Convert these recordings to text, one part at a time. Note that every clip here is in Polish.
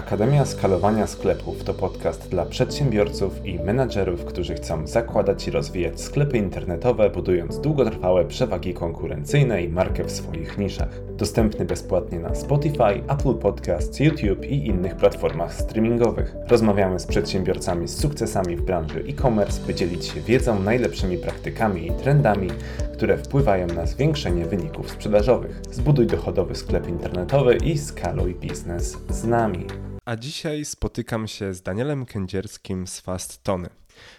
Akademia Skalowania Sklepów to podcast dla przedsiębiorców i menadżerów, którzy chcą zakładać i rozwijać sklepy internetowe, budując długotrwałe przewagi konkurencyjne i markę w swoich niszach. Dostępny bezpłatnie na Spotify, Apple Podcasts, YouTube i innych platformach streamingowych. Rozmawiamy z przedsiębiorcami z sukcesami w branży e-commerce, by dzielić się wiedzą, najlepszymi praktykami i trendami, które wpływają na zwiększenie wyników sprzedażowych. Zbuduj dochodowy sklep internetowy i skaluj biznes z nami. A dzisiaj spotykam się z Danielem Kędzierskim z Fast Tony.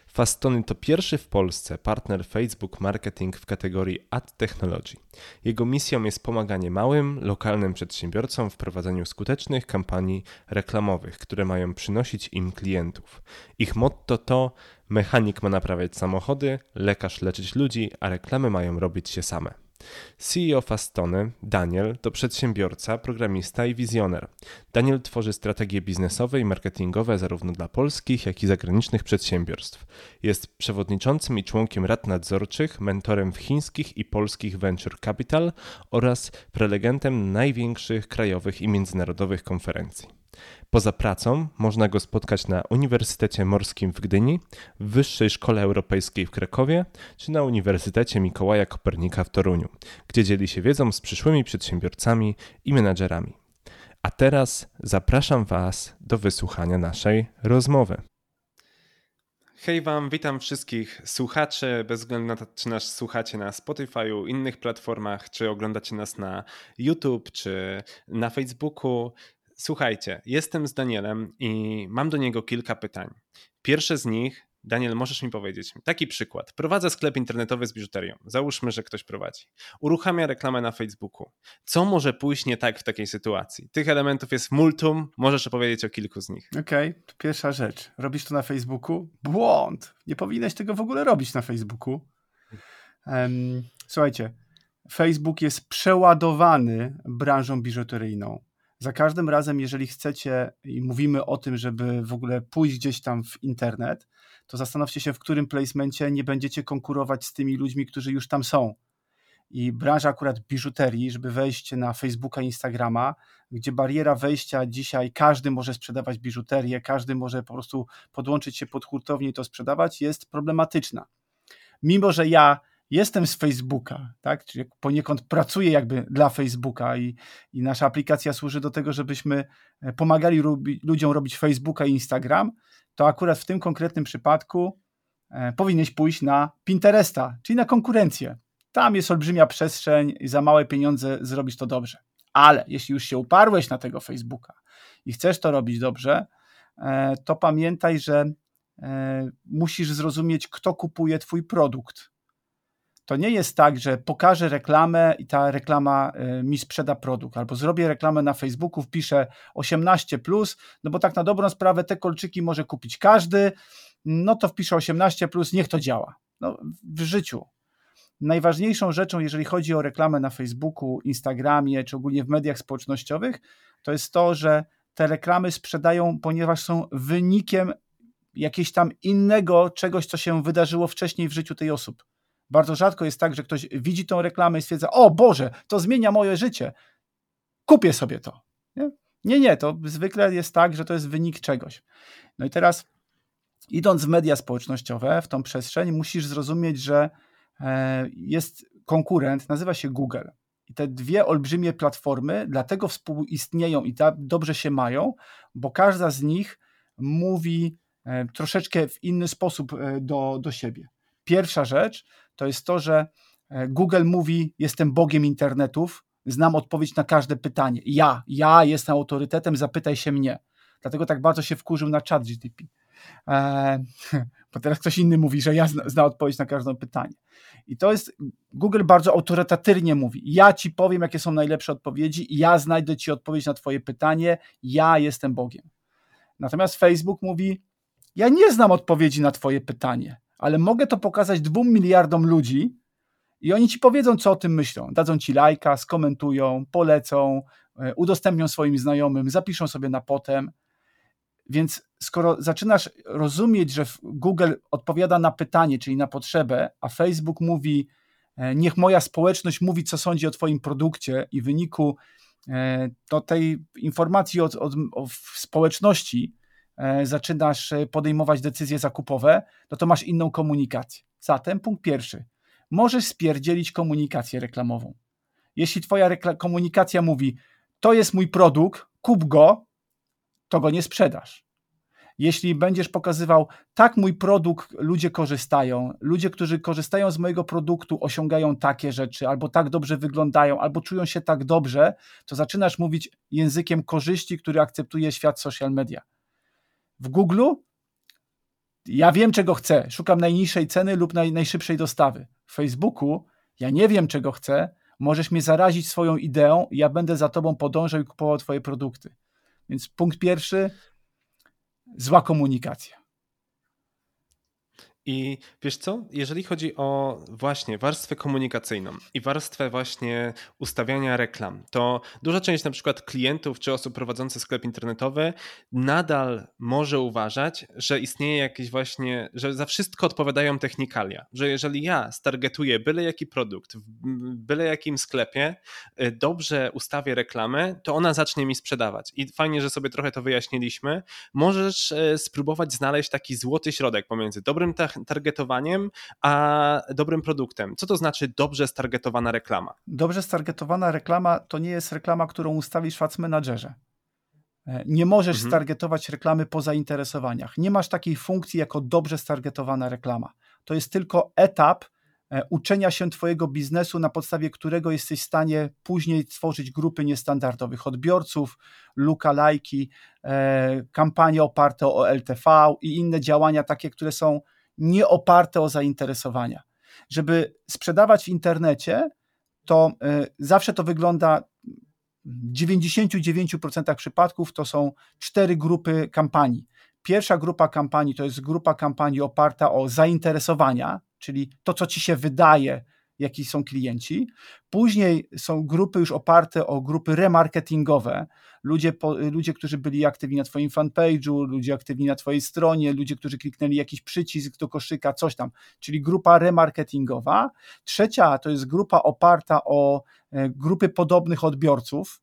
Fastony to pierwszy w Polsce partner Facebook Marketing w kategorii Ad Technology. Jego misją jest pomaganie małym, lokalnym przedsiębiorcom w prowadzeniu skutecznych kampanii reklamowych, które mają przynosić im klientów. Ich motto to mechanik ma naprawiać samochody, lekarz leczyć ludzi, a reklamy mają robić się same. CEO Fastony, Daniel, to przedsiębiorca, programista i wizjoner. Daniel tworzy strategie biznesowe i marketingowe zarówno dla polskich, jak i zagranicznych przedsiębiorstw. Jest przewodniczącym i członkiem rad nadzorczych, mentorem w chińskich i polskich venture capital oraz prelegentem największych krajowych i międzynarodowych konferencji. Poza pracą można go spotkać na Uniwersytecie Morskim w Gdyni, w Wyższej Szkole Europejskiej w Krakowie czy na Uniwersytecie Mikołaja Kopernika w Toruniu, gdzie dzieli się wiedzą z przyszłymi przedsiębiorcami i menadżerami. A teraz zapraszam Was do wysłuchania naszej rozmowy. Hej Wam, witam wszystkich słuchaczy, bez względu na to, czy nas słuchacie na Spotify'u, innych platformach, czy oglądacie nas na YouTube, czy na Facebooku. Słuchajcie, jestem z Danielem i mam do niego kilka pytań. Pierwsze z nich, Daniel, możesz mi powiedzieć, taki przykład. Prowadzę sklep internetowy z biżuterią. Załóżmy, że ktoś prowadzi. Uruchamia reklamę na Facebooku. Co może pójść nie tak w takiej sytuacji? Tych elementów jest multum, możesz opowiedzieć o kilku z nich. Okej, okay, pierwsza rzecz. Robisz to na Facebooku? Błąd! Nie powinieneś tego w ogóle robić na Facebooku. Um, słuchajcie, Facebook jest przeładowany branżą biżuteryjną za każdym razem, jeżeli chcecie i mówimy o tym, żeby w ogóle pójść gdzieś tam w internet, to zastanówcie się, w którym placemencie nie będziecie konkurować z tymi ludźmi, którzy już tam są. I branża akurat biżuterii, żeby wejść na Facebooka, Instagrama, gdzie bariera wejścia dzisiaj każdy może sprzedawać biżuterię, każdy może po prostu podłączyć się pod hurtownię i to sprzedawać, jest problematyczna. Mimo, że ja jestem z Facebooka, tak? Czyli poniekąd pracuję jakby dla Facebooka i, i nasza aplikacja służy do tego, żebyśmy e, pomagali ludziom robić Facebooka i Instagram, to akurat w tym konkretnym przypadku e, powinieneś pójść na Pinteresta, czyli na konkurencję. Tam jest olbrzymia przestrzeń i za małe pieniądze zrobisz to dobrze. Ale jeśli już się uparłeś na tego Facebooka i chcesz to robić dobrze, e, to pamiętaj, że e, musisz zrozumieć, kto kupuje Twój produkt to nie jest tak, że pokażę reklamę i ta reklama y, mi sprzeda produkt, albo zrobię reklamę na Facebooku, wpiszę 18, no bo tak na dobrą sprawę te kolczyki może kupić każdy, no to wpiszę 18, niech to działa. No, w życiu. Najważniejszą rzeczą, jeżeli chodzi o reklamę na Facebooku, Instagramie czy ogólnie w mediach społecznościowych, to jest to, że te reklamy sprzedają, ponieważ są wynikiem jakiegoś tam innego czegoś, co się wydarzyło wcześniej w życiu tej osoby. Bardzo rzadko jest tak, że ktoś widzi tą reklamę i stwierdza: O Boże, to zmienia moje życie. Kupię sobie to. Nie? nie, nie, to zwykle jest tak, że to jest wynik czegoś. No i teraz, idąc w media społecznościowe, w tą przestrzeń, musisz zrozumieć, że e, jest konkurent, nazywa się Google. I te dwie olbrzymie platformy dlatego współistnieją i tak dobrze się mają, bo każda z nich mówi e, troszeczkę w inny sposób e, do, do siebie. Pierwsza rzecz to jest to, że e, Google mówi: Jestem Bogiem internetów, znam odpowiedź na każde pytanie. Ja, ja jestem autorytetem, zapytaj się mnie. Dlatego tak bardzo się wkurzył na chat GTP. Eee, bo teraz ktoś inny mówi, że ja zna, zna odpowiedź na każde pytanie. I to jest, Google bardzo autorytatywnie mówi, ja ci powiem, jakie są najlepsze odpowiedzi, ja znajdę ci odpowiedź na twoje pytanie, ja jestem Bogiem. Natomiast Facebook mówi, ja nie znam odpowiedzi na twoje pytanie, ale mogę to pokazać dwóm miliardom ludzi i oni ci powiedzą, co o tym myślą. Dadzą ci lajka, skomentują, polecą, e, udostępnią swoim znajomym, zapiszą sobie na potem. Więc skoro zaczynasz rozumieć, że Google odpowiada na pytanie, czyli na potrzebę, a Facebook mówi, e, niech moja społeczność mówi, co sądzi o Twoim produkcie, i w wyniku do tej informacji od, od, od społeczności zaczynasz podejmować decyzje zakupowe, no to masz inną komunikację. Zatem punkt pierwszy. Możesz spierdzielić komunikację reklamową. Jeśli twoja komunikacja mówi, to jest mój produkt, kup go, to go nie sprzedasz. Jeśli będziesz pokazywał, tak mój produkt ludzie korzystają, ludzie, którzy korzystają z mojego produktu, osiągają takie rzeczy, albo tak dobrze wyglądają, albo czują się tak dobrze, to zaczynasz mówić językiem korzyści, który akceptuje świat social media. W Google ja wiem, czego chcę, szukam najniższej ceny lub naj, najszybszej dostawy. W Facebooku ja nie wiem, czego chcę, możesz mnie zarazić swoją ideą, ja będę za tobą podążał i kupował twoje produkty. Więc punkt pierwszy, zła komunikacja. I wiesz co, jeżeli chodzi o właśnie warstwę komunikacyjną i warstwę właśnie ustawiania reklam, to duża część na przykład klientów czy osób prowadzących sklep internetowy nadal może uważać, że istnieje jakieś właśnie, że za wszystko odpowiadają technikalia, że jeżeli ja stargetuję byle jaki produkt w byle jakim sklepie, y, dobrze ustawię reklamę, to ona zacznie mi sprzedawać. I fajnie, że sobie trochę to wyjaśniliśmy. Możesz y, spróbować znaleźć taki złoty środek pomiędzy dobrym technologią, targetowaniem, a dobrym produktem. Co to znaczy dobrze stargetowana reklama? Dobrze stargetowana reklama to nie jest reklama, którą ustawisz w Ads Managerze. E, nie możesz mhm. stargetować reklamy po zainteresowaniach. Nie masz takiej funkcji jako dobrze stargetowana reklama. To jest tylko etap e, uczenia się Twojego biznesu, na podstawie którego jesteś w stanie później tworzyć grupy niestandardowych odbiorców, lookalike'i, e, kampanie oparte o LTV i inne działania takie, które są nie oparte o zainteresowania. Żeby sprzedawać w internecie, to e, zawsze to wygląda w 99% przypadków to są cztery grupy kampanii. Pierwsza grupa kampanii to jest grupa kampanii oparta o zainteresowania, czyli to, co ci się wydaje, jaki są klienci. Później są grupy już oparte o grupy remarketingowe, ludzie, po, ludzie którzy byli aktywni na Twoim fanpage'u, ludzie aktywni na Twojej stronie, ludzie, którzy kliknęli jakiś przycisk do koszyka, coś tam, czyli grupa remarketingowa. Trzecia to jest grupa oparta o e, grupy podobnych odbiorców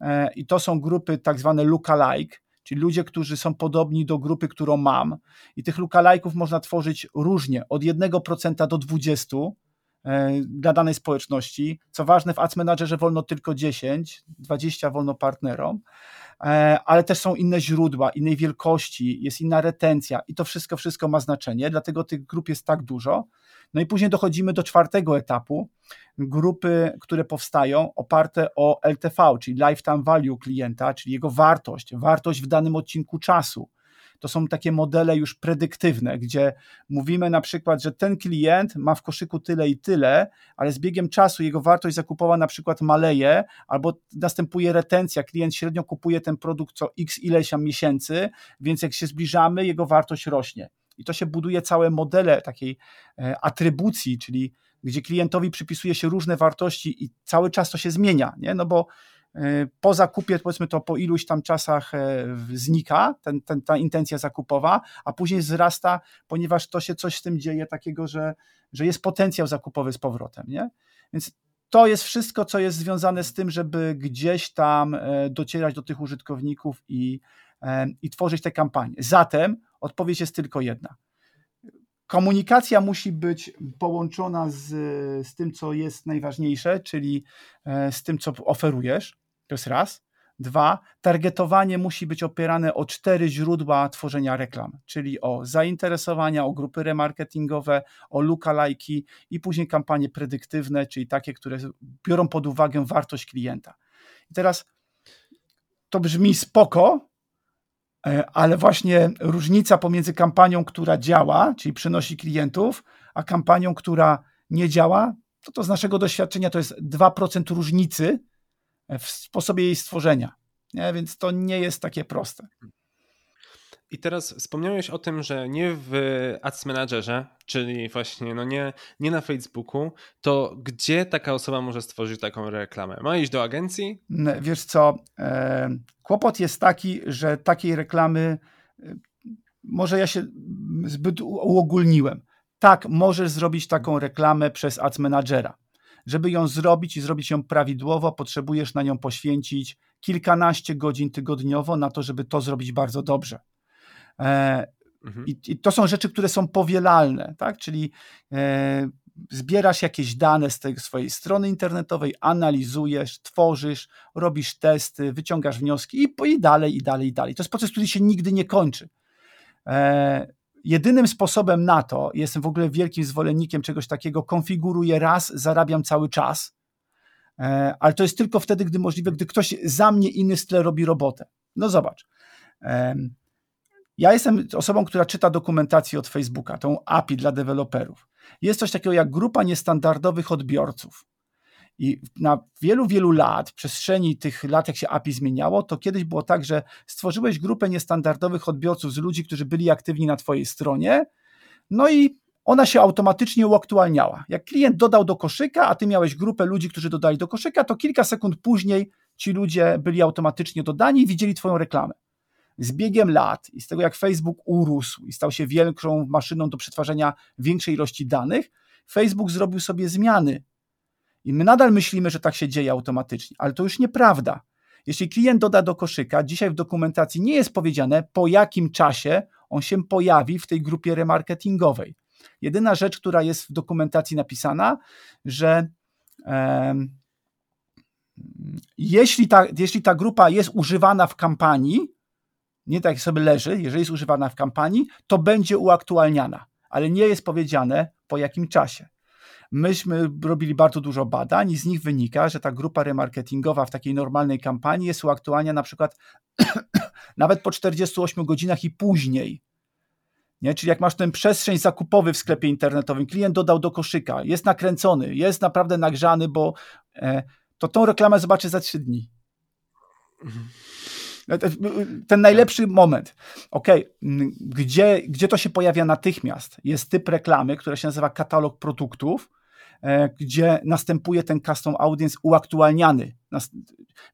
e, i to są grupy tak zwane lookalike, czyli ludzie, którzy są podobni do grupy, którą mam. I tych lookalike'ów można tworzyć różnie, od 1% do 20%. E, dla danej społeczności. Co ważne, w Ads Managerze wolno tylko 10, 20 wolno partnerom, e, ale też są inne źródła, innej wielkości, jest inna retencja i to wszystko, wszystko ma znaczenie, dlatego tych grup jest tak dużo. No i później dochodzimy do czwartego etapu, grupy, które powstają oparte o LTV, czyli Lifetime Value klienta, czyli jego wartość, wartość w danym odcinku czasu to są takie modele już predyktywne, gdzie mówimy na przykład, że ten klient ma w koszyku tyle i tyle, ale z biegiem czasu jego wartość zakupowa na przykład maleje, albo następuje retencja, klient średnio kupuje ten produkt co x ileś tam miesięcy, więc jak się zbliżamy, jego wartość rośnie. I to się buduje całe modele takiej e, atrybucji, czyli gdzie klientowi przypisuje się różne wartości i cały czas to się zmienia, nie? no bo po zakupie, powiedzmy to po iluś tam czasach e, znika ten, ten, ta intencja zakupowa, a później wzrasta, ponieważ to się coś z tym dzieje takiego, że, że jest potencjał zakupowy z powrotem. Nie? Więc to jest wszystko, co jest związane z tym, żeby gdzieś tam e, docierać do tych użytkowników i, i tworzyć te kampanie. Zatem odpowiedź jest tylko jedna. Komunikacja musi być połączona z, z tym, co jest najważniejsze, czyli z tym, co oferujesz. To jest raz. Dwa, targetowanie musi być opierane o cztery źródła tworzenia reklam, czyli o zainteresowania, o grupy remarketingowe, o lookalike'i i później kampanie predyktywne, czyli takie, które biorą pod uwagę wartość klienta. I teraz to brzmi spoko, e, ale właśnie różnica pomiędzy kampanią, która działa, czyli przynosi klientów, a kampanią, która nie działa, to, to z naszego doświadczenia to jest 2% różnicy w sposobie jej stworzenia. Nie? Więc to nie jest takie proste. I teraz wspomniałeś o tym, że nie w Ads Managerze, czyli właśnie no nie, nie na Facebooku, to gdzie taka osoba może stworzyć taką reklamę? Ma iść do agencji? Wiesz co, e, kłopot jest taki, że takiej reklamy e, może ja się zbyt uogólniłem. Tak, możesz zrobić taką reklamę przez Ads Managera. Żeby ją zrobić i zrobić ją prawidłowo, potrzebujesz na nią poświęcić kilkanaście godzin tygodniowo na to, żeby to zrobić bardzo dobrze. E, mhm. I, I, to są rzeczy, które są powielalne, tak? Czyli e, zbierasz jakieś dane z tej swojej strony internetowej, analizujesz, tworzysz, robisz testy, wyciągasz wnioski i, i dalej, i dalej, i dalej. To jest proces, który się nigdy nie kończy. E, jedynym sposobem na to, jestem w ogóle wielkim zwolennikiem czegoś takiego, konfiguruję raz, zarabiam cały czas, e, ale to jest tylko wtedy, gdy możliwe, gdy ktoś za mnie inny styl robi robotę. No zobacz. E, ja jestem osobą, która czyta dokumentację od Facebooka, tą API dla deweloperów. Jest coś takiego jak grupa niestandardowych odbiorców. I na wielu, wielu lat, przestrzeni tych lat, jak się API zmieniało, to kiedyś było tak, że stworzyłeś grupę niestandardowych odbiorców z ludzi, którzy byli aktywni na Twojej stronie, no i ona się automatycznie uaktualniała. Jak klient dodał do koszyka, a Ty miałeś grupę ludzi, którzy dodali do koszyka, to kilka sekund później ci ludzie byli automatycznie dodani i widzieli Twoją reklamę. Z biegiem lat i z tego, jak Facebook urósł i stał się wielką maszyną do przetwarzania większej ilości danych, Facebook zrobił sobie zmiany i my nadal myślimy, że tak się dzieje automatycznie, ale to już nieprawda. Jeśli klient doda do koszyka, dzisiaj w dokumentacji nie jest powiedziane, po jakim czasie on się pojawi w tej grupie remarketingowej. Jedyna rzecz, która jest w dokumentacji napisana, że e, jeśli, ta, jeśli ta grupa jest używana w kampanii, nie tak sobie leży, jeżeli jest używana w kampanii, to będzie uaktualniana, ale nie jest powiedziane po jakim czasie. Myśmy robili bardzo dużo badań i z nich wynika, że ta grupa remarketingowa w takiej normalnej kampanii jest uaktualnia na przykład nawet po 48 godzinach i później. Nie? Czyli jak masz ten przestrzeń zakupowy w sklepie internetowym, klient dodał do koszyka, jest nakręcony, jest naprawdę nagrzany, bo e, to tą reklamę zobaczy za 3 dni. E, ten najlepszy moment. Ok, gdzie, gdzie to się pojawia natychmiast? Jest typ reklamy, która się nazywa katalog produktów, E, gdzie następuje ten custom audience uaktualniany.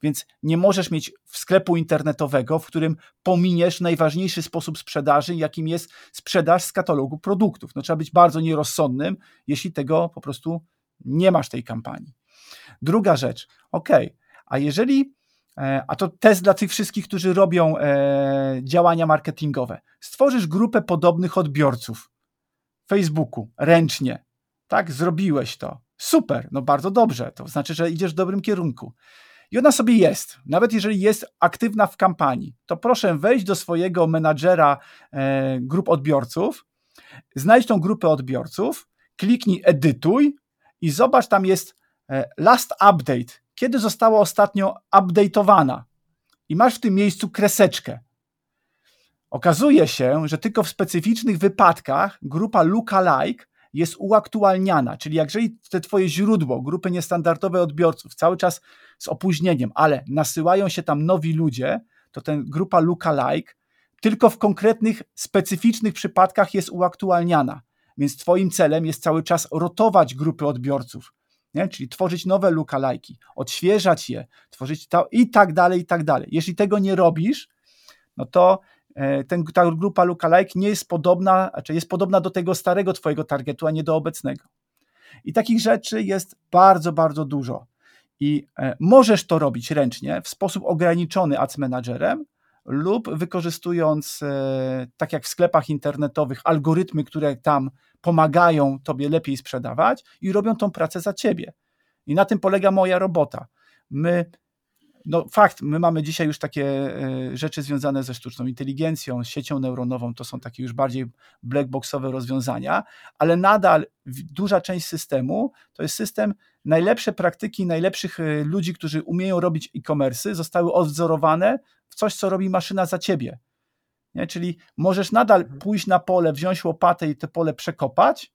Więc nie możesz mieć sklepu internetowego, w którym pominiesz najważniejszy sposób sprzedaży, jakim jest sprzedaż z katalogu produktów. No, trzeba być bardzo nierozsądnym, jeśli tego po prostu nie masz tej kampanii. Druga rzecz, ok, a jeżeli, e, a to test dla tych wszystkich, którzy robią e, działania marketingowe, stworzysz grupę podobnych odbiorców w Facebooku ręcznie, tak, zrobiłeś to. Super, no bardzo dobrze. To znaczy, że idziesz w dobrym kierunku. I ona sobie jest. Nawet jeżeli jest aktywna w kampanii, to proszę wejść do swojego menadżera e, grup odbiorców, znajdź tą grupę odbiorców, kliknij edytuj i zobacz, tam jest e, last update, kiedy została ostatnio update'owana. I masz w tym miejscu kreseczkę. Okazuje się, że tylko w specyficznych wypadkach grupa lookalike jest uaktualniana, czyli jeżeli te twoje źródło, grupy niestandardowe odbiorców cały czas z opóźnieniem, ale nasyłają się tam nowi ludzie, to ten grupa lookalike tylko w konkretnych, specyficznych przypadkach jest uaktualniana. Więc twoim celem jest cały czas rotować grupy odbiorców, nie? czyli tworzyć nowe lookalike'i, odświeżać je, tworzyć to i tak dalej, i tak dalej. Jeśli tego nie robisz, no to ten, ta grupa lookalike nie jest podobna, znaczy jest podobna do tego starego twojego targetu, a nie do obecnego. I takich rzeczy jest bardzo, bardzo dużo. I e, możesz to robić ręcznie w sposób ograniczony Ads Managerem lub wykorzystując, e, tak jak w sklepach internetowych, algorytmy, które tam pomagają tobie lepiej sprzedawać i robią tą pracę za ciebie. I na tym polega moja robota. My no fakt, my mamy dzisiaj już takie e, rzeczy związane ze sztuczną inteligencją, z siecią neuronową, to są takie już bardziej blackboxowe rozwiązania, ale nadal duża część systemu to jest system, najlepsze praktyki najlepszych e, ludzi, którzy umieją robić e-commerce, zostały odwzorowane w coś, co robi maszyna za ciebie. Nie? Czyli możesz nadal mhm. pójść na pole, wziąć łopatę i te pole przekopać,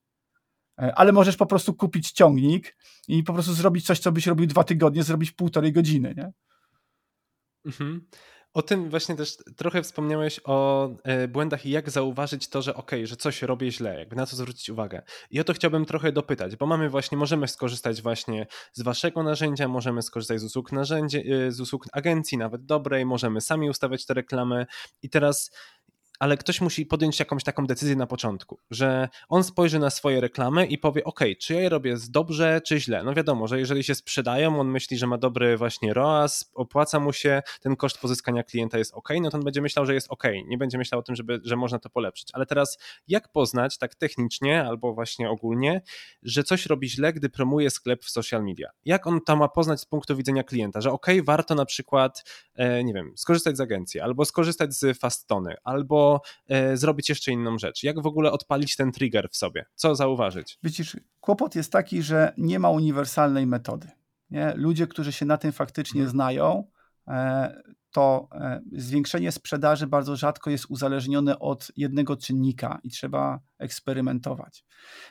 e, ale możesz po prostu kupić ciągnik i po prostu zrobić coś, co byś robił dwa tygodnie, zrobić półtorej godziny. Nie? Mhm. O tym właśnie też trochę wspomniałeś o e, błędach i jak zauważyć to, że ok, że coś robię źle, jakby na co zwrócić uwagę. I o to chciałbym trochę dopytać, bo mamy właśnie, możemy skorzystać właśnie z waszego narzędzia, możemy skorzystać z usług narzędzie, z usług agencji, nawet dobrej, możemy sami ustawiać te reklamy i teraz ale ktoś musi podjąć jakąś taką decyzję na początku, że on spojrzy na swoje reklamy i powie, ok, czy ja je robię dobrze, czy źle. No wiadomo, że jeżeli się sprzedają, on myśli, że ma dobry właśnie ROAS, opłaca mu się, ten koszt pozyskania klienta jest ok, no to on będzie myślał, że jest ok, nie będzie myślał o tym, żeby, że można to polepszyć. Ale teraz jak poznać tak technicznie albo właśnie ogólnie, że coś robi źle, gdy promuje sklep w social media? Jak on to ma poznać z punktu widzenia klienta, że ok, warto na przykład, e, nie wiem, skorzystać z agencji, albo skorzystać z Fastony, albo e, zrobić jeszcze inną rzecz. Jak w ogóle odpalić ten trigger w sobie? Co zauważyć? Widzisz, kłopot jest taki, że nie ma uniwersalnej metody. Nie? Ludzie, którzy się na tym faktycznie hmm. znają, e, to e, zwiększenie sprzedaży bardzo rzadko jest uzależnione od jednego czynnika i trzeba eksperymentować.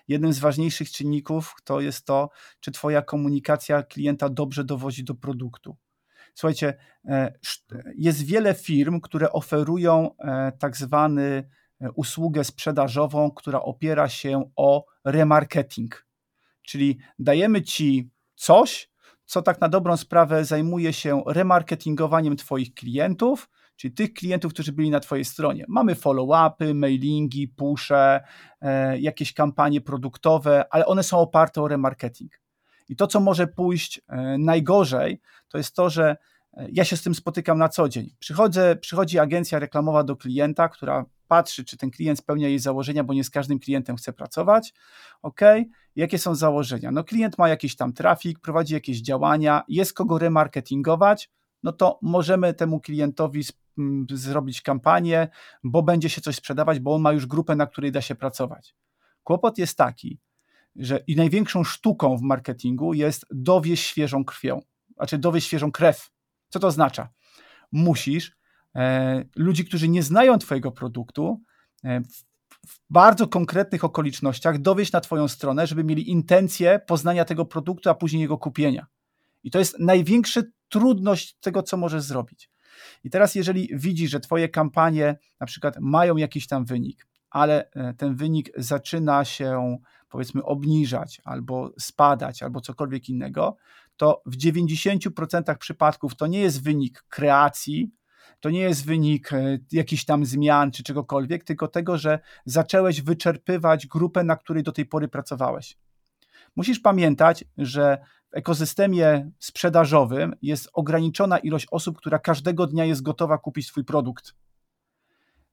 Jednym z ważniejszych czynników to jest to, czy Twoja komunikacja klienta dobrze dowodzi do produktu. Słuchajcie, e, jest wiele firm, które oferują e, tak zwany usługę sprzedażową, która opiera się o remarketing. Czyli dajemy Ci coś, co tak na dobrą sprawę zajmuje się remarketingowaniem Twoich klientów, czyli tych klientów, którzy byli na Twojej stronie. Mamy follow-upy, mailingi, pusze, e, jakieś kampanie produktowe, ale one są oparte o remarketing. I to, co może pójść e, najgorzej, to jest to, że e, ja się z tym spotykam na co dzień. Przychodzę, przychodzi agencja reklamowa do klienta, która patrzy, czy ten klient spełnia jej założenia, bo nie z każdym klientem chce pracować. Ok, jakie są założenia? No, klient ma jakiś tam trafik, prowadzi jakieś działania, jest kogo remarketingować, no to możemy temu klientowi zrobić kampanię, bo będzie się coś sprzedawać, bo on ma już grupę, na której da się pracować. Kłopot jest taki, że i największą sztuką w marketingu jest dowieść świeżą krwią, znaczy dowieść świeżą krew. Co to oznacza? Musisz E, ludzi, którzy nie znają Twojego produktu, e, w bardzo konkretnych okolicznościach dowieść na Twoją stronę, żeby mieli intencję poznania tego produktu, a później jego kupienia. I to jest największa trudność tego, co możesz zrobić. I teraz, jeżeli widzisz, że Twoje kampanie na przykład mają jakiś tam wynik, ale e, ten wynik zaczyna się powiedzmy obniżać albo spadać, albo cokolwiek innego, to w 90% przypadków to nie jest wynik kreacji, to nie jest wynik e, jakichś tam zmian czy czegokolwiek, tylko tego, że zacząłeś wyczerpywać grupę, na której do tej pory pracowałeś. Musisz pamiętać, że w ekosystemie sprzedażowym jest ograniczona ilość osób, która każdego dnia jest gotowa kupić Twój produkt.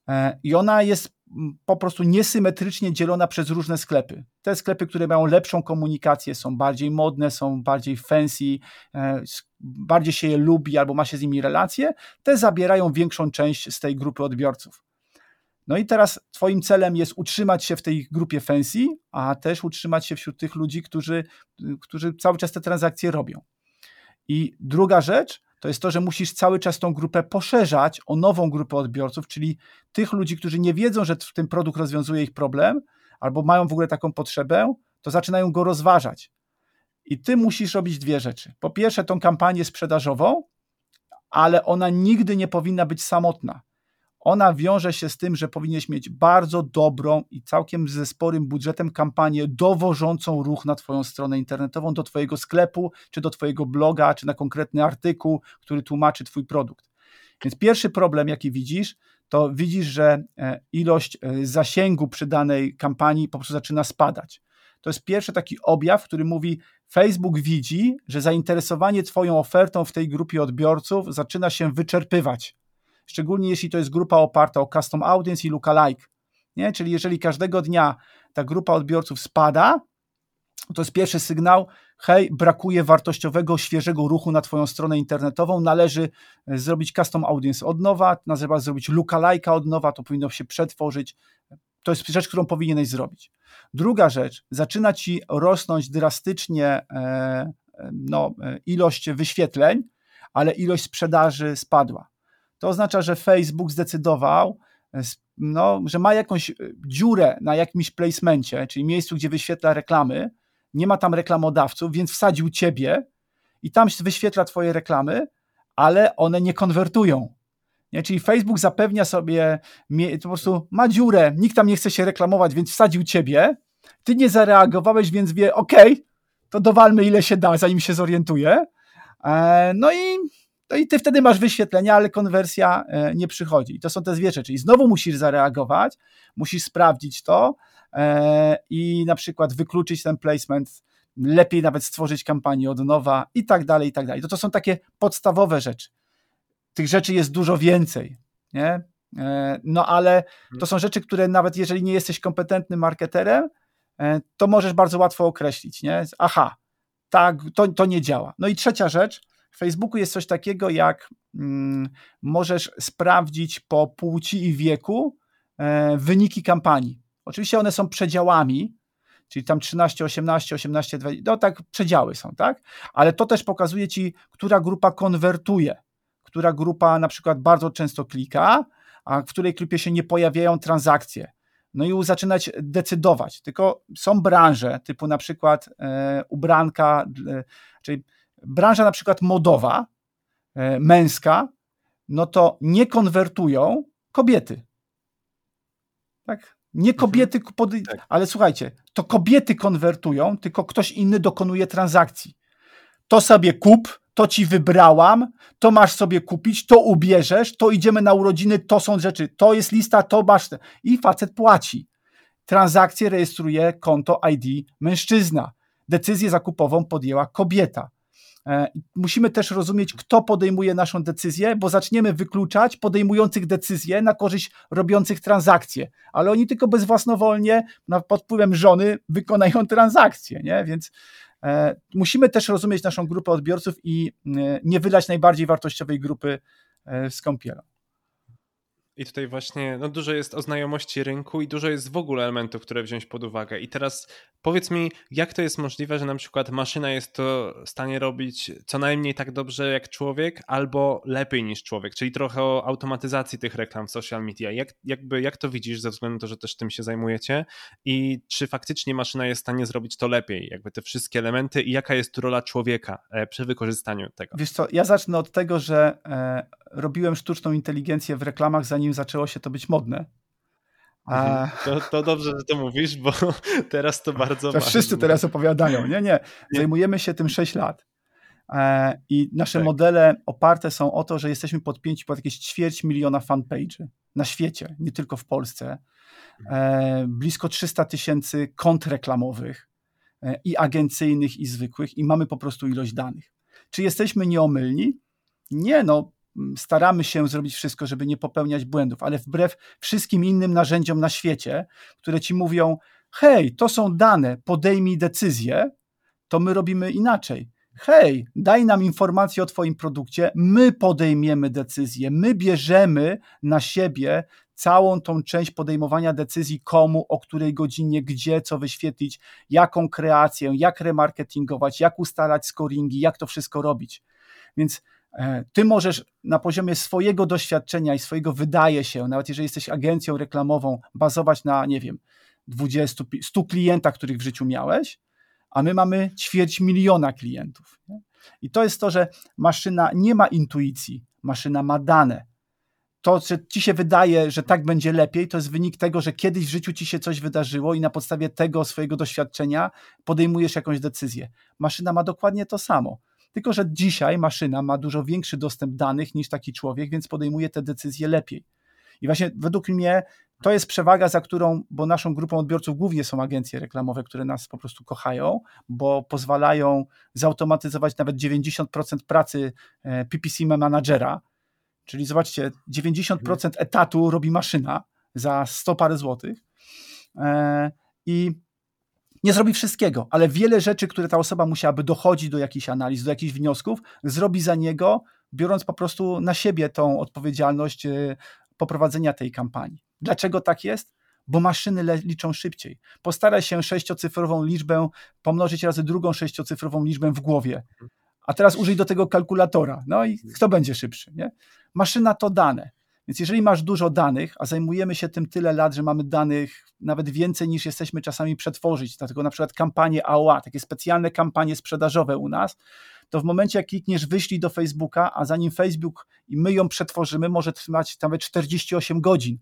E, I ona jest po prostu niesymetrycznie dzielona przez różne sklepy. Te sklepy, które mają lepszą komunikację, są bardziej modne, są bardziej fancy, e, bardziej się je lubi albo ma się z nimi relacje, te zabierają większą część z tej grupy odbiorców. No i teraz Twoim celem jest utrzymać się w tej grupie fancy, a też utrzymać się wśród tych ludzi, którzy, którzy cały czas te transakcje robią. I druga rzecz, to jest to, że musisz cały czas tą grupę poszerzać o nową grupę odbiorców, czyli tych ludzi, którzy nie wiedzą, że ten produkt rozwiązuje ich problem, albo mają w ogóle taką potrzebę, to zaczynają go rozważać. I ty musisz robić dwie rzeczy. Po pierwsze, tą kampanię sprzedażową, ale ona nigdy nie powinna być samotna ona wiąże się z tym, że powinieneś mieć bardzo dobrą i całkiem ze sporym budżetem kampanię dowożącą ruch na Twoją stronę internetową, do Twojego sklepu, czy do Twojego bloga, czy na konkretny artykuł, który tłumaczy Twój produkt. Więc pierwszy problem, jaki widzisz, to widzisz, że e, ilość e, zasięgu przy danej kampanii po prostu zaczyna spadać. To jest pierwszy taki objaw, który mówi: Facebook widzi, że zainteresowanie Twoją ofertą w tej grupie odbiorców zaczyna się wyczerpywać szczególnie jeśli to jest grupa oparta o custom audience i lookalike. Nie? Czyli jeżeli każdego dnia ta grupa odbiorców spada, to jest pierwszy sygnał, hej, brakuje wartościowego, świeżego ruchu na Twoją stronę internetową, należy e, zrobić custom audience od nowa, należy zrobić lookalike'a od nowa, to powinno się przetworzyć. To jest rzecz, którą powinieneś zrobić. Druga rzecz, zaczyna Ci rosnąć drastycznie e, e no, ilość wyświetleń, ale ilość sprzedaży spadła. To oznacza, że Facebook zdecydował, e, no, że ma jakąś e, dziurę na jakimś placemencie, czyli miejscu, gdzie wyświetla reklamy, nie ma tam reklamodawców, więc wsadził ciebie i tam wyświetla twoje reklamy, ale one nie konwertują. Nie? Czyli Facebook zapewnia sobie, po prostu ma dziurę, nikt tam nie chce się reklamować, więc wsadził ciebie, ty nie zareagowałeś, więc wie, ok, to dowalmy ile się da, zanim się zorientuje. E, no i No i ty wtedy masz wyświetlenia, ale konwersja e, nie przychodzi. I to są te dwie rzeczy. I znowu musisz zareagować, musisz sprawdzić to e, i na przykład wykluczyć ten placement, lepiej nawet stworzyć kampanię od nowa i tak dalej, i tak dalej. To, to są takie podstawowe rzeczy. Tych rzeczy jest dużo więcej, nie? E, no ale to są rzeczy, które nawet jeżeli nie jesteś kompetentnym marketerem, to możesz bardzo łatwo określić, nie? Aha, tak, to, to nie działa. No i trzecia rzecz, w Facebooku jest coś takiego, jak mm, możesz sprawdzić po płci i wieku e, wyniki kampanii. Oczywiście one są przedziałami, czyli tam 13, 18, 18, 20, no tak przedziały są, tak? Ale to też pokazuje ci, która grupa konwertuje, która grupa na przykład bardzo często klika, a w której grupie się nie pojawiają transakcje. No i zaczynać decydować. Tylko są branże, typu na przykład e, ubranka, e, czyli branża na przykład modowa, e, męska, no to nie konwertują kobiety. Tak? Nie mhm. kobiety, pod... tak. ale słuchajcie, to kobiety konwertują, tylko ktoś inny dokonuje transakcji. To sobie kup, to ci wybrałam, to masz sobie kupić, to ubierzesz, to idziemy na urodziny, to są rzeczy, to jest lista, to masz. I facet płaci. Transakcję rejestruje konto ID mężczyzna. Decyzję zakupową podjęła kobieta. E, musimy też rozumieć, kto podejmuje naszą decyzję, bo zaczniemy wykluczać podejmujących decyzje na korzyść robiących transakcje, ale oni tylko bezwłasnowolnie pod wpływem żony wykonają transakcje, nie? Więc e, musimy też rozumieć naszą grupę odbiorców i e, nie wylać najbardziej wartościowej grupy z kąpielą. I tutaj właśnie no, dużo jest o znajomości rynku i dużo jest w ogóle elementów, które wziąć pod uwagę. I teraz powiedz mi, jak to jest możliwe, że na przykład maszyna jest to w stanie robić co najmniej tak dobrze jak człowiek, albo lepiej niż człowiek, czyli trochę o automatyzacji tych reklam w social media. Jak, jakby, jak to widzisz, ze względu na to, że też tym się zajmujecie i czy faktycznie maszyna jest w stanie zrobić to lepiej, jakby te wszystkie elementy i jaka jest tu rola człowieka e, przy wykorzystaniu tego? Wiesz co, ja zacznę od tego, że e, robiłem sztuczną inteligencję w reklamach, zanim zaczęło się to być modne. A... Mhm. To, to, dobrze, że to mówisz, bo teraz to bardzo. To wszyscy teraz opowiadają. Nie, nie. Zajmujemy się tym 6 lat. E, I nasze tak. modele oparte są o to, że jesteśmy podpięci pod jakieś ćwierć miliona fanpage'y na świecie, nie tylko w Polsce. E, blisko 300 tysięcy kont reklamowych e, i agencyjnych, i zwykłych, i mamy po prostu ilość danych. Czy jesteśmy nieomylni? Nie, no staramy się zrobić wszystko, żeby nie popełniać błędów, ale wbrew wszystkim innym narzędziom na świecie, które ci mówią: hej, to są dane, podejmij decyzję, to my robimy inaczej. Hej, daj nam informację o Twoim produkcie, my podejmiemy decyzję, my bierzemy na siebie całą tą część podejmowania decyzji, komu, o której godzinie, gdzie, co wyświetlić, jaką kreację, jak remarketingować, jak ustalać scoringi, jak to wszystko robić. Więc ty możesz na poziomie swojego doświadczenia i swojego wydaje się, nawet jeżeli jesteś agencją reklamową, bazować na, nie wiem, 20, 100 klientach, których w życiu miałeś, a my mamy ćwierć miliona klientów. I to jest to, że maszyna nie ma intuicji, maszyna ma dane. To, że ci się wydaje, że tak będzie lepiej, to jest wynik tego, że kiedyś w życiu ci się coś wydarzyło i na podstawie tego swojego doświadczenia podejmujesz jakąś decyzję. Maszyna ma dokładnie to samo. Tylko, że dzisiaj maszyna ma dużo większy dostęp danych niż taki człowiek, więc podejmuje te decyzje lepiej. I właśnie według mnie to jest przewaga, za którą, bo naszą grupą odbiorców głównie są agencje reklamowe, które nas po prostu kochają, bo pozwalają zautomatyzować nawet 90% pracy e, PPC managera. Czyli zobaczcie, 90% mhm. etatu robi maszyna za 100 parę złotych. E, I nie zrobi wszystkiego, ale wiele rzeczy, które ta osoba musiałaby dochodzić do jakichś analiz, do jakichś wniosków, zrobi za niego, biorąc po prostu na siebie tą odpowiedzialność e, poprowadzenia tej kampanii. Dlaczego tak jest? Bo maszyny liczą szybciej. Postaraj się sześciocyfrową liczbę pomnożyć razy drugą sześciocyfrową liczbę w głowie. A teraz użyj do tego kalkulatora. No i kto będzie szybszy? Nie? Maszyna to dane. Więc jeżeli masz dużo danych, a zajmujemy się tym tyle lat, że mamy danych nawet więcej niż jesteśmy czasami przetworzyć, dlatego na przykład kampanie AOA, takie specjalne kampanie sprzedażowe u nas, to w momencie jak klikniesz wyślij do Facebooka, a zanim Facebook i my ją przetworzymy, może trwać nawet 48 godzin.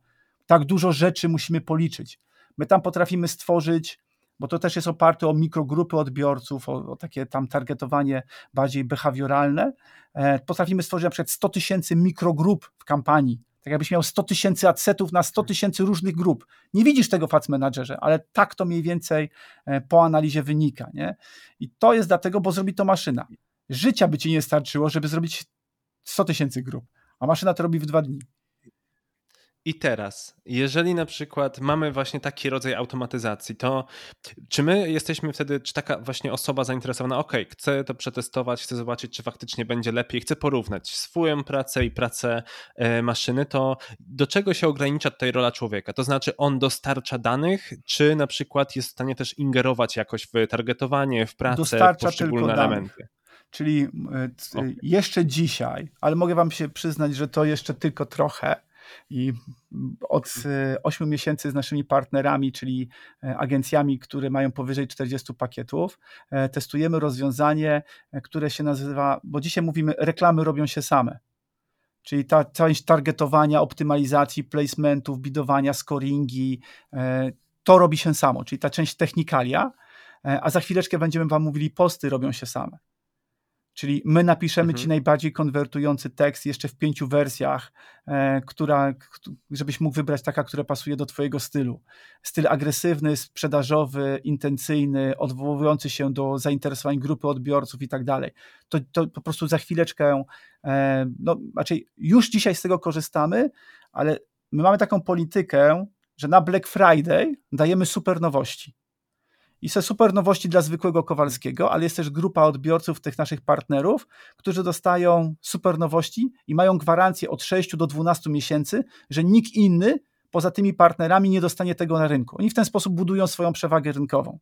Tak dużo rzeczy musimy policzyć. My tam potrafimy stworzyć bo to też jest oparte o mikrogrupy odbiorców, o, o takie tam targetowanie bardziej behawioralne. E, potrafimy stworzyć na przykład 100 tysięcy mikrogrup w kampanii, tak jakbyś miał 100 tysięcy adsetów na 100 tysięcy różnych grup. Nie widzisz tego w Ads Managerze, ale tak to mniej więcej e, po analizie wynika. Nie? I to jest dlatego, bo zrobi to maszyna. Życia by ci nie starczyło, żeby zrobić 100 tysięcy grup, a maszyna to robi w dwa dni. I teraz, jeżeli na przykład mamy właśnie taki rodzaj automatyzacji, to czy my jesteśmy wtedy, czy taka właśnie osoba zainteresowana, ok, chcę to przetestować, chcę zobaczyć, czy faktycznie będzie lepiej, chcę porównać swoją pracę i pracę e, maszyny, to do czego się ogranicza tutaj rola człowieka? To znaczy, on dostarcza danych, czy na przykład jest w stanie też ingerować jakoś w targetowanie, w pracę, dostarcza w poszczególne elementy? Danych. Czyli e, okay. jeszcze dzisiaj, ale mogę Wam się przyznać, że to jeszcze tylko trochę i od 8 miesięcy z naszymi partnerami, czyli e, agencjami, które mają powyżej 40 pakietów, e, testujemy rozwiązanie, e, które się nazywa, bo dzisiaj mówimy, reklamy robią się same. Czyli ta część targetowania, optymalizacji, placementów, bidowania, scoringi, to robi się samo, czyli ta część technikalia, a za chwileczkę będziemy Wam mówili, posty robią się same. Czyli my napiszemy mhm. ci najbardziej konwertujący tekst jeszcze w pięciu wersjach, e, która, żebyś mógł wybrać taka, która pasuje do twojego stylu. Styl agresywny, sprzedażowy, intencyjny, odwołujący się do zainteresowań grupy odbiorców i tak dalej. To, to po prostu za chwileczkę, e, no raczej już dzisiaj z tego korzystamy, ale my mamy taką politykę, że na Black Friday dajemy super nowości. I są super nowości dla zwykłego Kowalskiego, ale jest też grupa odbiorców tych naszych partnerów, którzy dostają super nowości i mają gwarancję od 6 do 12 miesięcy, że nikt inny poza tymi partnerami nie dostanie tego na rynku. Oni w ten sposób budują swoją przewagę rynkową.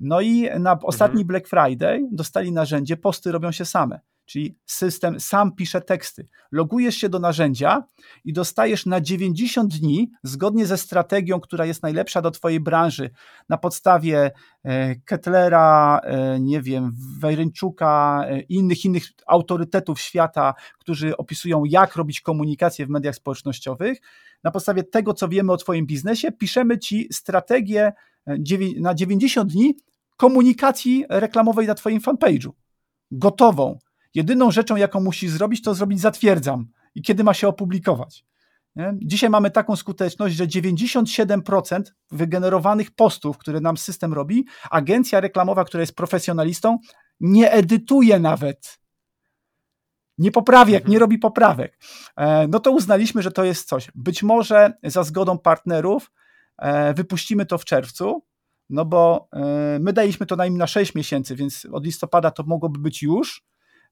No i na ostatni mhm. Black Friday dostali narzędzie, posty robią się same czyli system sam pisze teksty. Logujesz się do narzędzia i dostajesz na 90 dni, zgodnie ze strategią, która jest najlepsza do Twojej branży, na podstawie e, Kettlera, e, nie wiem, Wejryńczuka, e, innych, innych autorytetów świata, którzy opisują, jak robić komunikację w mediach społecznościowych. Na podstawie tego, co wiemy o Twoim biznesie, piszemy Ci strategię na 90 dni komunikacji reklamowej na Twoim fanpage'u. Gotową Jedyną rzeczą, jaką musi zrobić, to zrobić zatwierdzam i kiedy ma się opublikować. Nie? Dzisiaj mamy taką skuteczność, że 97% wygenerowanych postów, które nam system robi, agencja reklamowa, która jest profesjonalistą, nie edytuje nawet. Nie poprawia, mhm. nie robi poprawek. E, no to uznaliśmy, że to jest coś. Być może za zgodą partnerów e, wypuścimy to w czerwcu, no bo e, my daliśmy to najmniej na 6 miesięcy, więc od listopada to mogłoby być już.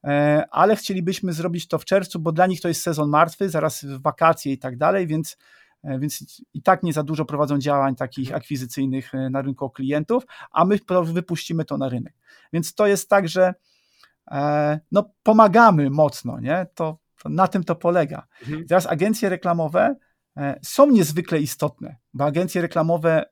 E, ale chcielibyśmy zrobić to w czerwcu, bo dla nich to jest sezon martwy, zaraz wakacje i tak dalej, więc, e, więc i tak nie za dużo prowadzą działań takich akwizycyjnych e, na rynku klientów, a my wypuścimy to na rynek. Więc to jest tak, że no, pomagamy mocno, nie? To, to na tym to polega. Mhm. Teraz agencje reklamowe są niezwykle istotne, bo agencje reklamowe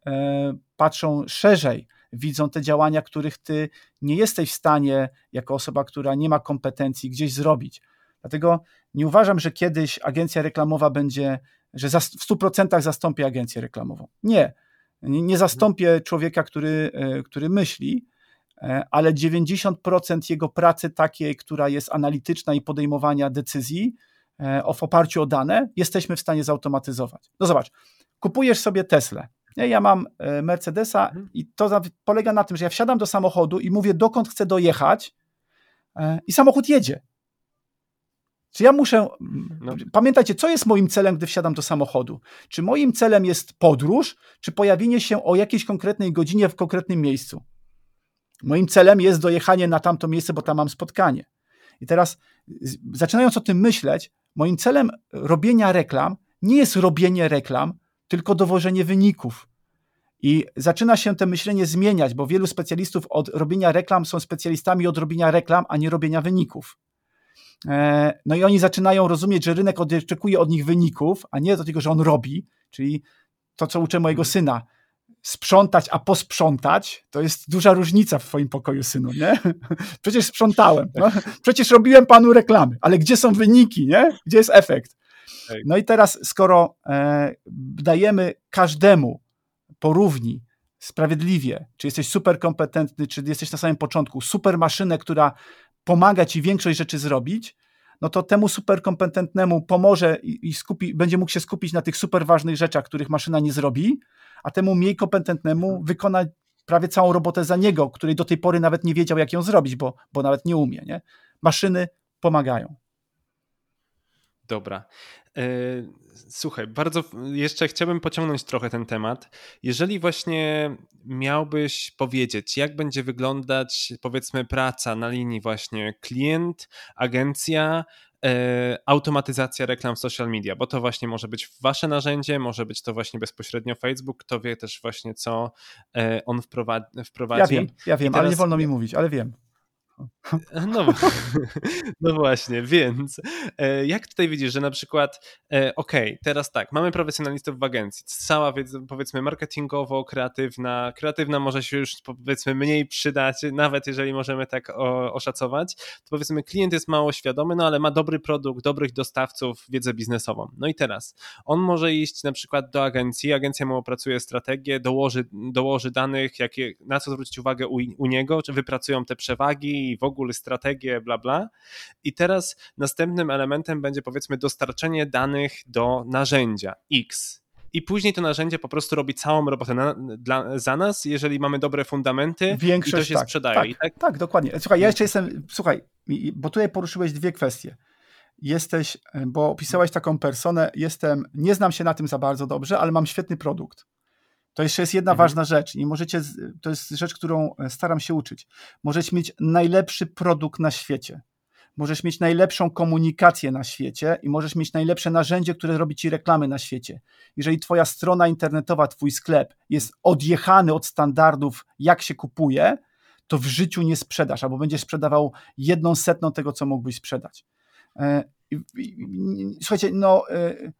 patrzą szerzej widzą te działania, których ty nie jesteś w stanie, jako osoba, która nie ma kompetencji, gdzieś zrobić. Dlatego nie uważam, że kiedyś agencja reklamowa będzie, że w 100% zastąpi agencję reklamową. Nie. Nie zastąpię człowieka, który, e, który myśli, e, ale 90% jego pracy takiej, która jest analityczna i podejmowania decyzji e, w oparciu o dane, jesteśmy w stanie zautomatyzować. No zobacz, kupujesz sobie Tesla. Ja mam e, Mercedesa mhm. i to polega na tym, że ja wsiadam do samochodu i mówię, dokąd chcę dojechać, e, i samochód jedzie. Czy ja muszę. No. Pamiętajcie, co jest moim celem, gdy wsiadam do samochodu? Czy moim celem jest podróż, czy pojawienie się o jakiejś konkretnej godzinie w konkretnym miejscu? Moim celem jest dojechanie na tamto miejsce, bo tam mam spotkanie. I teraz, zaczynając o tym myśleć, moim celem robienia reklam nie jest robienie reklam, tylko dowożenie wyników. I zaczyna się to myślenie zmieniać, bo wielu specjalistów od robienia reklam są specjalistami od robienia reklam, a nie robienia wyników. E, no i oni zaczynają rozumieć, że rynek oczekuje od nich wyników, a nie do tego, że on robi, czyli to, co uczę mojego syna. Sprzątać, a posprzątać, to jest duża różnica w twoim pokoju, synu, nie? Przecież sprzątałem, no? przecież robiłem panu reklamy, ale gdzie są wyniki, nie? Gdzie jest efekt? No i teraz, skoro e, dajemy każdemu porówni sprawiedliwie, czy jesteś super kompetentny, czy jesteś na samym początku, super maszynę, która pomaga ci większość rzeczy zrobić, no to temu super kompetentnemu pomoże i, i skupi, będzie mógł się skupić na tych super ważnych rzeczach, których maszyna nie zrobi, a temu mniej kompetentnemu wykona prawie całą robotę za niego, której do tej pory nawet nie wiedział, jak ją zrobić, bo, bo nawet nie umie. Nie? Maszyny pomagają. Dobra. E, słuchaj, bardzo jeszcze chciałbym pociągnąć trochę ten temat. Jeżeli właśnie miałbyś powiedzieć, jak będzie wyglądać powiedzmy praca na linii właśnie klient, agencja, e, automatyzacja reklam w social media, bo to właśnie może być wasze narzędzie, może być to właśnie bezpośrednio Facebook, kto wie też właśnie co e, on wprowadzi. Ja wiem, ja wiem, teraz... ale nie wolno mi mówić, ale wiem. No, no właśnie, więc e, jak tutaj widzisz, że na przykład, e, okay, teraz tak, mamy profesjonalistów w agencji, cała powiedzmy marketingowo, kreatywna, kreatywna może się już powiedzmy mniej przydać, nawet jeżeli możemy tak oszacować, to powiedzmy klient jest mało świadomy, no ale ma dobry produkt, dobrych dostawców, wiedzę biznesową. No i teraz on może iść na przykład do agencji, agencja mu opracuje strategię, dołoży, dołoży danych, jakie, na co zwrócić uwagę u, u niego, czy wypracują te przewagi i w ogóle strategię, bla, bla. I teraz następnym elementem będzie powiedzmy dostarczenie danych do narzędzia X. I później to narzędzie po prostu robi całą robotę na, dla, za nas, jeżeli mamy dobre fundamenty Większość, i to się tak, sprzedaje. Tak, tak? tak, dokładnie. Słuchaj, ja jeszcze jestem, słuchaj, bo tutaj poruszyłeś dwie kwestie jesteś, bo opisałeś taką personę, jestem, nie znam się na tym za bardzo dobrze, ale mam świetny produkt. To jeszcze jest jedna mhm. ważna rzecz. Nie możecie, to jest rzecz, którą e, staram się uczyć. Możesz mieć najlepszy produkt na świecie. Możesz mieć najlepszą komunikację na świecie i możesz mieć najlepsze narzędzie, które robi ci reklamy na świecie. Jeżeli twoja strona internetowa, twój sklep jest odjechany od standardów, jak się kupuje, to w życiu nie sprzedasz, albo będziesz sprzedawał jedną setną tego, co mógłbyś sprzedać. E, słuchajcie, no e,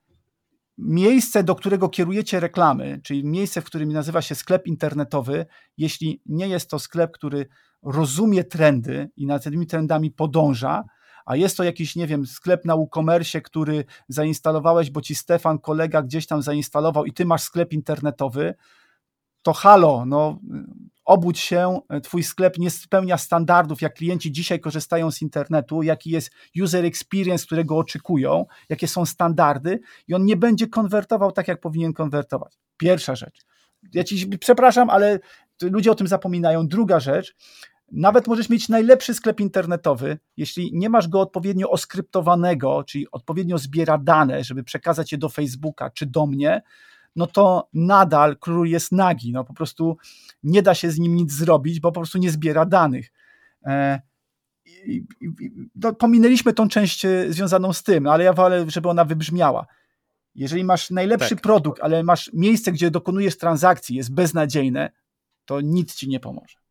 miejsce, do którego kierujecie reklamy, czyli miejsce, w którym nazywa się sklep internetowy, jeśli nie jest to sklep, który rozumie trendy i nad tymi trendami podąża, a jest to jakiś, nie wiem, sklep na WooCommerce, który zainstalowałeś, bo ci Stefan, kolega, gdzieś tam zainstalował i ty masz sklep internetowy, to halo, no obudź się, twój sklep nie spełnia standardów, jak klienci dzisiaj korzystają z internetu, jaki jest user experience, którego oczekują, jakie są standardy i on nie będzie konwertował tak, jak powinien konwertować. Pierwsza rzecz. Ja ci przepraszam, ale ludzie o tym zapominają. Druga rzecz, nawet możesz mieć najlepszy sklep internetowy, jeśli nie masz go odpowiednio oskryptowanego, czyli odpowiednio zbiera dane, żeby przekazać je do Facebooka czy do mnie, no to nadal król jest nagi. No po prostu nie da się z nim nic zrobić, bo po prostu nie zbiera danych. E, no, pominęliśmy tą część e, związaną z tym, ale ja wolę, żeby ona wybrzmiała. Jeżeli masz najlepszy tak. produkt, ale masz miejsce, gdzie dokonujesz transakcji, jest beznadziejne, to nic ci nie pomoże.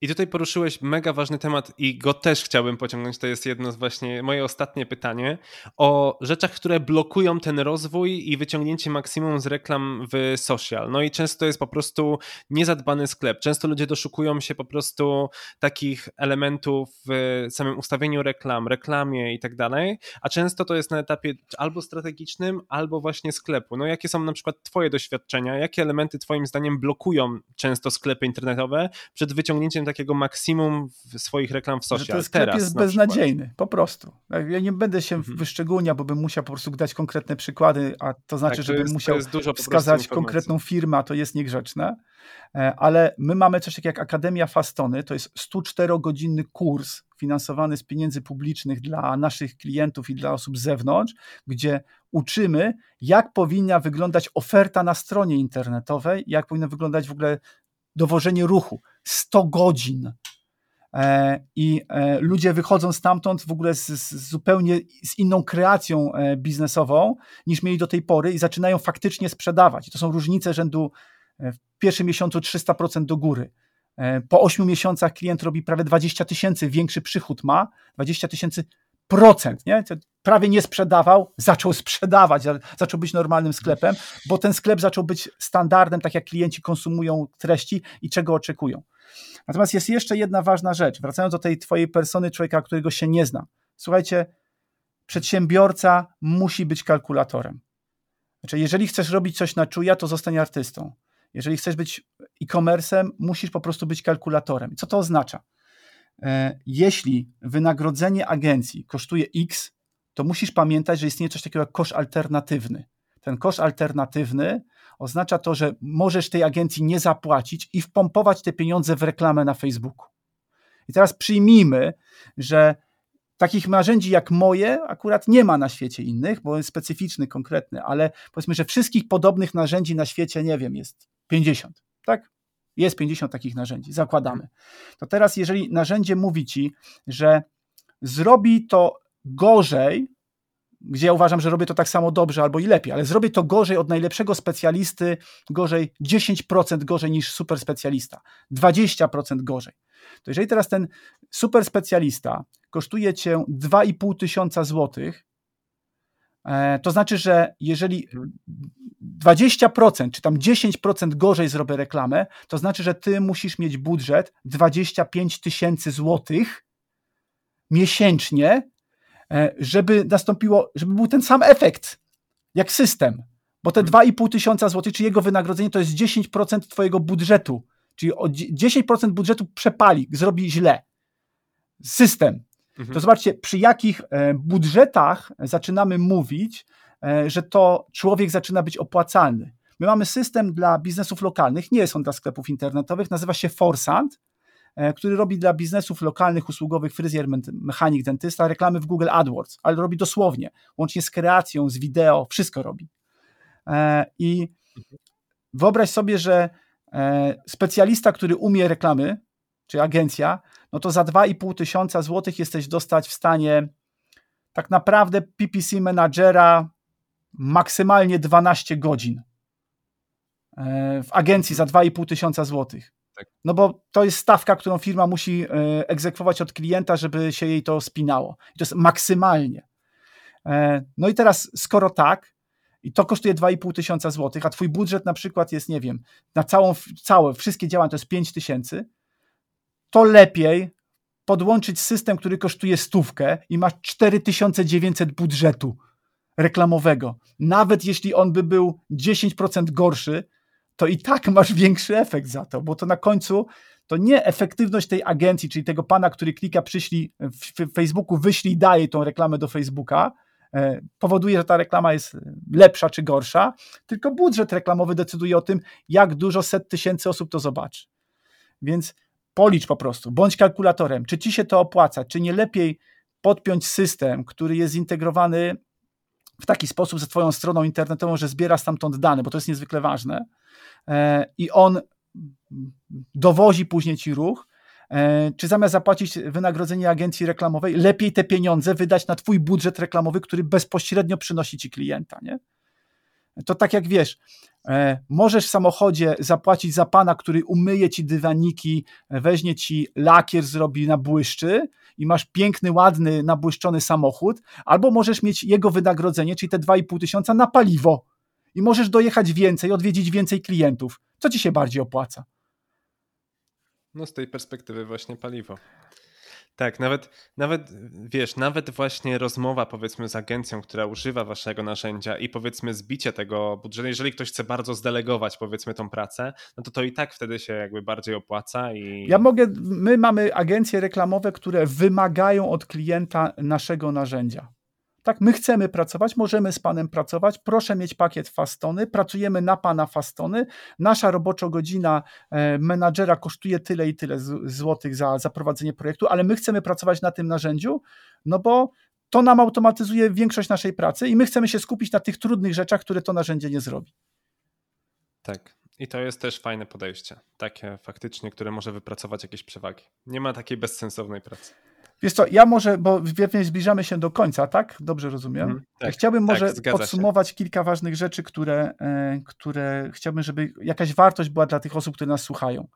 I tutaj poruszyłeś mega ważny temat i go też chciałbym pociągnąć. To jest jedno z właśnie moje ostatnie pytanie o rzeczach, które blokują ten rozwój i wyciągnięcie maksimum z reklam w social. No i często jest po prostu niezadbany sklep. Często ludzie doszukują się po prostu takich elementów w samym ustawieniu reklam, reklamie i tak dalej, a często to jest na etapie albo strategicznym, albo właśnie sklepu. No jakie są na przykład twoje doświadczenia? Jakie elementy twoim zdaniem blokują często sklepy internetowe przed wyciągnięciem takiego maksimum swoich reklam w social. Że ten sklep Teraz, jest beznadziejny, po prostu. Ja nie będę się mhm. wyszczególniał, bo bym musiał po prostu dać konkretne przykłady, a to znaczy, tak, to żebym jest, musiał wskazać konkretną firmę, a to jest niegrzeczne. E, ale my mamy coś takiego jak Akademia Fastony, to jest 104-godzinny kurs finansowany z pieniędzy publicznych dla naszych klientów i dla osób z zewnątrz, gdzie uczymy, jak powinna wyglądać oferta na stronie internetowej, jak powinno wyglądać w ogóle dowożenie ruchu. 100 godzin. E, I e, ludzie wychodzą stamtąd w ogóle z, z, zupełnie z inną kreacją e, biznesową niż mieli do tej pory i zaczynają faktycznie sprzedawać. I to są różnice rzędu w pierwszym miesiącu 300% do góry. Po 8 miesiącach klient robi prawie 20 tysięcy, większy przychód ma, 20 tysięcy procent, nie? Prawie nie sprzedawał, zaczął sprzedawać, zaczął być normalnym sklepem, bo ten sklep zaczął być standardem, tak jak klienci konsumują treści i czego oczekują. Natomiast jest jeszcze jedna ważna rzecz, wracając do tej twojej persony człowieka, którego się nie zna. Słuchajcie, przedsiębiorca musi być kalkulatorem. Znaczy, jeżeli chcesz robić coś na czuja, to zostań artystą. Jeżeli chcesz być e-commerce'em, musisz po prostu być kalkulatorem. Co to oznacza? E, jeśli wynagrodzenie agencji kosztuje X, to musisz pamiętać, że istnieje coś takiego jak kosz alternatywny. Ten kosz alternatywny oznacza to, że możesz tej agencji nie zapłacić i wpompować te pieniądze w reklamę na Facebooku. I teraz przyjmijmy, że takich narzędzi jak moje akurat nie ma na świecie innych, bo jest specyficzny, konkretny, ale powiedzmy, że wszystkich podobnych narzędzi na świecie, nie wiem, jest 50, tak? Jest 50 takich narzędzi, zakładamy. To teraz, jeżeli narzędzie mówi ci, że zrobi to gorzej, gdzie ja uważam, że robię to tak samo dobrze albo i lepiej, ale zrobię to gorzej od najlepszego specjalisty, gorzej 10% gorzej niż super specjalista, 20% gorzej. To jeżeli teraz ten super specjalista kosztuje cię 2,5 tysiąca złotych, to znaczy, że jeżeli 20% czy tam 10% gorzej zrobię reklamę, to znaczy, że ty musisz mieć budżet 25 tysięcy złotych miesięcznie, e, żeby nastąpiło, żeby był ten sam efekt jak system. Bo te 2,5 tysiąca złotych, czy jego wynagrodzenie to jest 10% twojego budżetu. Czyli 10% budżetu przepali, zrobi źle. System. Mhm. To zobaczcie, przy jakich e, budżetach zaczynamy mówić, e, że to człowiek zaczyna być opłacalny. My mamy system dla biznesów lokalnych, nie jest on dla sklepów internetowych, nazywa się Forsand, e, który robi dla biznesów lokalnych, usługowych, fryzjer, mechanik, dentysta, reklamy w Google AdWords, ale robi dosłownie, łącznie z kreacją, z wideo, wszystko robi. I wyobraź sobie, że specjalista, który umie reklamy, czy agencja, no to za 2,5 tysiąca złotych jesteś dostać w stanie tak naprawdę PPC menadżera maksymalnie 12 godzin e, w agencji za 2,5 tysiąca złotych. Tak. No bo to jest stawka, którą firma musi e, egzekwować od klienta, żeby się jej to spinało. I to jest maksymalnie. E, no i teraz, skoro tak, i to kosztuje 2,5 tysiąca złotych, a twój budżet na przykład jest, nie wiem, na całą, całe, wszystkie działania to jest 5 tysięcy, to lepiej podłączyć system, który kosztuje stówkę i masz 4900 budżetu reklamowego. Nawet jeśli on by był 10% gorszy, to i tak masz większy efekt za to, bo to na końcu to nie efektywność tej agencji, czyli tego pana, który klika przyślij w Facebooku, wyślij daje tą reklamę do Facebooka, e, powoduje, że ta reklama jest lepsza czy gorsza, tylko budżet reklamowy decyduje o tym, jak dużo set tysięcy osób to zobaczy. Więc Policz po prostu, bądź kalkulatorem, czy ci się to opłaca, czy nie lepiej podpiąć system, który jest zintegrowany w taki sposób ze Twoją stroną internetową, że zbiera stamtąd dane, bo to jest niezwykle ważne, e, i on dowozi później Ci ruch, e, czy zamiast zapłacić wynagrodzenie agencji reklamowej, lepiej te pieniądze wydać na Twój budżet reklamowy, który bezpośrednio przynosi Ci klienta, nie? To tak jak wiesz, E, możesz w samochodzie zapłacić za pana, który umyje ci dywaniki, weźmie ci lakier, zrobi na błyszczy i masz piękny, ładny, nabłyszczony samochód, albo możesz mieć jego wynagrodzenie, czyli te 2,5 tysiąca na paliwo i możesz dojechać więcej, odwiedzić więcej klientów. Co ci się bardziej opłaca? No z tej perspektywy właśnie paliwo. Tak, nawet, nawet wiesz, nawet właśnie rozmowa powiedzmy z agencją, która używa waszego narzędzia i powiedzmy zbicie tego budżetu, jeżeli ktoś chce bardzo zdelegować powiedzmy tą pracę, no to to i tak wtedy się jakby bardziej opłaca i... Ja mogę, my mamy agencje reklamowe, które wymagają od klienta naszego narzędzia. Tak, my chcemy pracować, możemy z panem pracować, proszę mieć pakiet Fastony, pracujemy na pana Fastony, nasza robocza godzina e, menadżera kosztuje tyle i tyle złotych za, za prowadzenie projektu, ale my chcemy pracować na tym narzędziu, no bo to nam automatyzuje większość naszej pracy i my chcemy się skupić na tych trudnych rzeczach, które to narzędzie nie zrobi. Tak. I to jest też fajne podejście, takie faktycznie, które może wypracować jakieś przewagi. Nie ma takiej bezsensownej pracy. Wiesz co, ja może, bo pewnie zbliżamy się do końca, tak? Dobrze rozumiem. Mm, tak, Chciałbym tak, może podsumować się. kilka ważnych rzeczy, które, e, które chciałbym, żeby jakaś wartość była dla tych osób, które nas słuchają.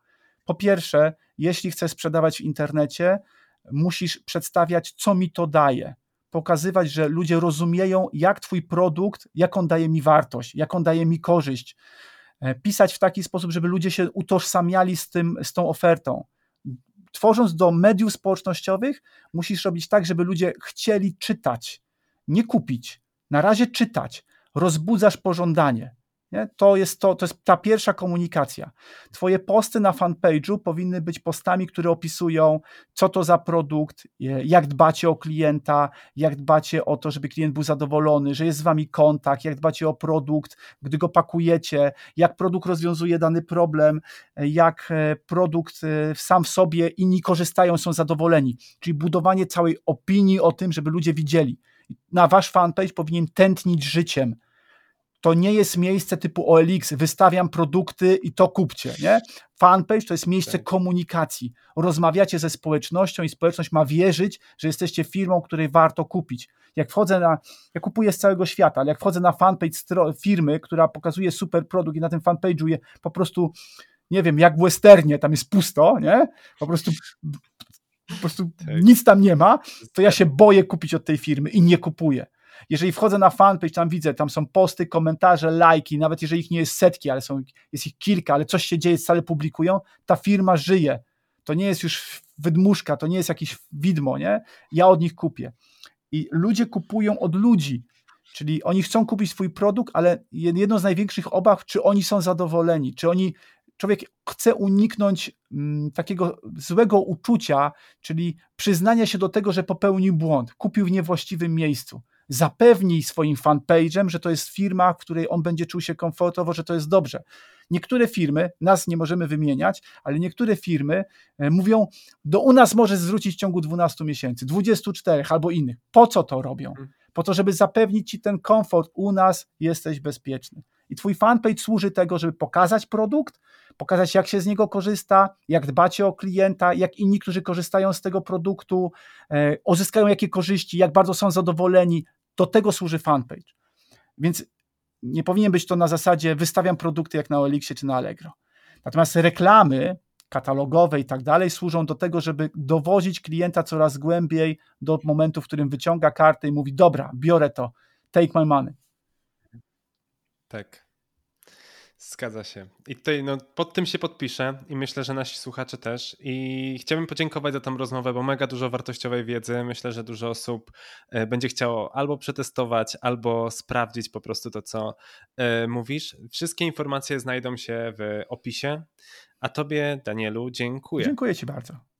Po pierwsze, jeśli chcesz sprzedawać w internecie, musisz przedstawiać, co mi to daje. Pokazywać, że ludzie rozumieją, jak twój produkt, jak on daje mi wartość, jak on daje mi korzyść. E, pisać w taki sposób, żeby ludzie się utożsamiali z, tym, z tą ofertą tworząc do mediów społecznościowych, musisz robić tak, żeby ludzie chcieli czytać, nie kupić. Na razie czytać. Rozbudzasz pożądanie. Nie? To, jest to, to jest ta pierwsza komunikacja. Twoje posty na fanpage'u powinny być postami, które opisują, co to za produkt, jak dbacie o klienta, jak dbacie o to, żeby klient był zadowolony, że jest z wami kontakt, jak dbacie o produkt, gdy go pakujecie, jak produkt rozwiązuje dany problem, jak e, produkt e, sam w sobie inni korzystają, są zadowoleni. Czyli budowanie całej opinii o tym, żeby ludzie widzieli. Na wasz fanpage powinien tętnić życiem to nie jest miejsce typu OLX, wystawiam produkty i to kupcie, nie? Fanpage to jest miejsce tak. komunikacji. Rozmawiacie ze społecznością i społeczność ma wierzyć, że jesteście firmą, której warto kupić. Jak wchodzę na, ja kupuję z całego świata, ale jak wchodzę na fanpage firmy, która pokazuje super produkt i na tym fanpage'u je po prostu, nie wiem, jak w westernie, tam jest pusto, nie? Po prostu po prostu tak. nic tam nie ma, to ja się boję kupić od tej firmy i nie kupuję. Jeżeli wchodzę na fanpage, tam widzę, tam są posty, komentarze, lajki, nawet jeżeli ich nie jest setki, ale są, jest ich kilka, ale coś się dzieje, stale publikują, ta firma żyje. To nie jest już wydmuszka, to nie jest jakieś widmo, nie? Ja od nich kupię. I ludzie kupują od ludzi, czyli oni chcą kupić swój produkt, ale jedną z największych obaw, czy oni są zadowoleni, czy oni człowiek chce uniknąć mm, takiego złego uczucia, czyli przyznania się do tego, że popełnił błąd, kupił w niewłaściwym miejscu zapewnij swoim fanpage'em, że to jest firma, w której on będzie czuł się komfortowo, że to jest dobrze. Niektóre firmy, nas nie możemy wymieniać, ale niektóre firmy e, mówią, do u nas możesz zwrócić w ciągu 12 miesięcy, 24 albo innych. Po co to robią? Mhm. Po to, żeby zapewnić ci ten komfort, u nas jesteś bezpieczny. I twój fanpage służy tego, żeby pokazać produkt, pokazać jak się z niego korzysta, jak dbacie o klienta, jak inni, którzy korzystają z tego produktu, e, uzyskają jakie korzyści, jak bardzo są zadowoleni. Do tego służy fanpage. Więc nie powinien być to na zasadzie wystawiam produkty jak na Elixie czy na Allegro. Natomiast reklamy katalogowe i tak dalej służą do tego, żeby dowozić klienta coraz głębiej do momentu, w którym wyciąga kartę i mówi: Dobra, biorę to, take my money. Tak. Zgadza się. I tutaj no, pod tym się podpiszę i myślę, że nasi słuchacze też. I chciałbym podziękować za tą rozmowę, bo mega dużo wartościowej wiedzy. Myślę, że dużo osób e, będzie chciało albo przetestować, albo sprawdzić po prostu to, co e, mówisz. Wszystkie informacje znajdą się w opisie. A tobie, Danielu, dziękuję. Dziękuję ci bardzo.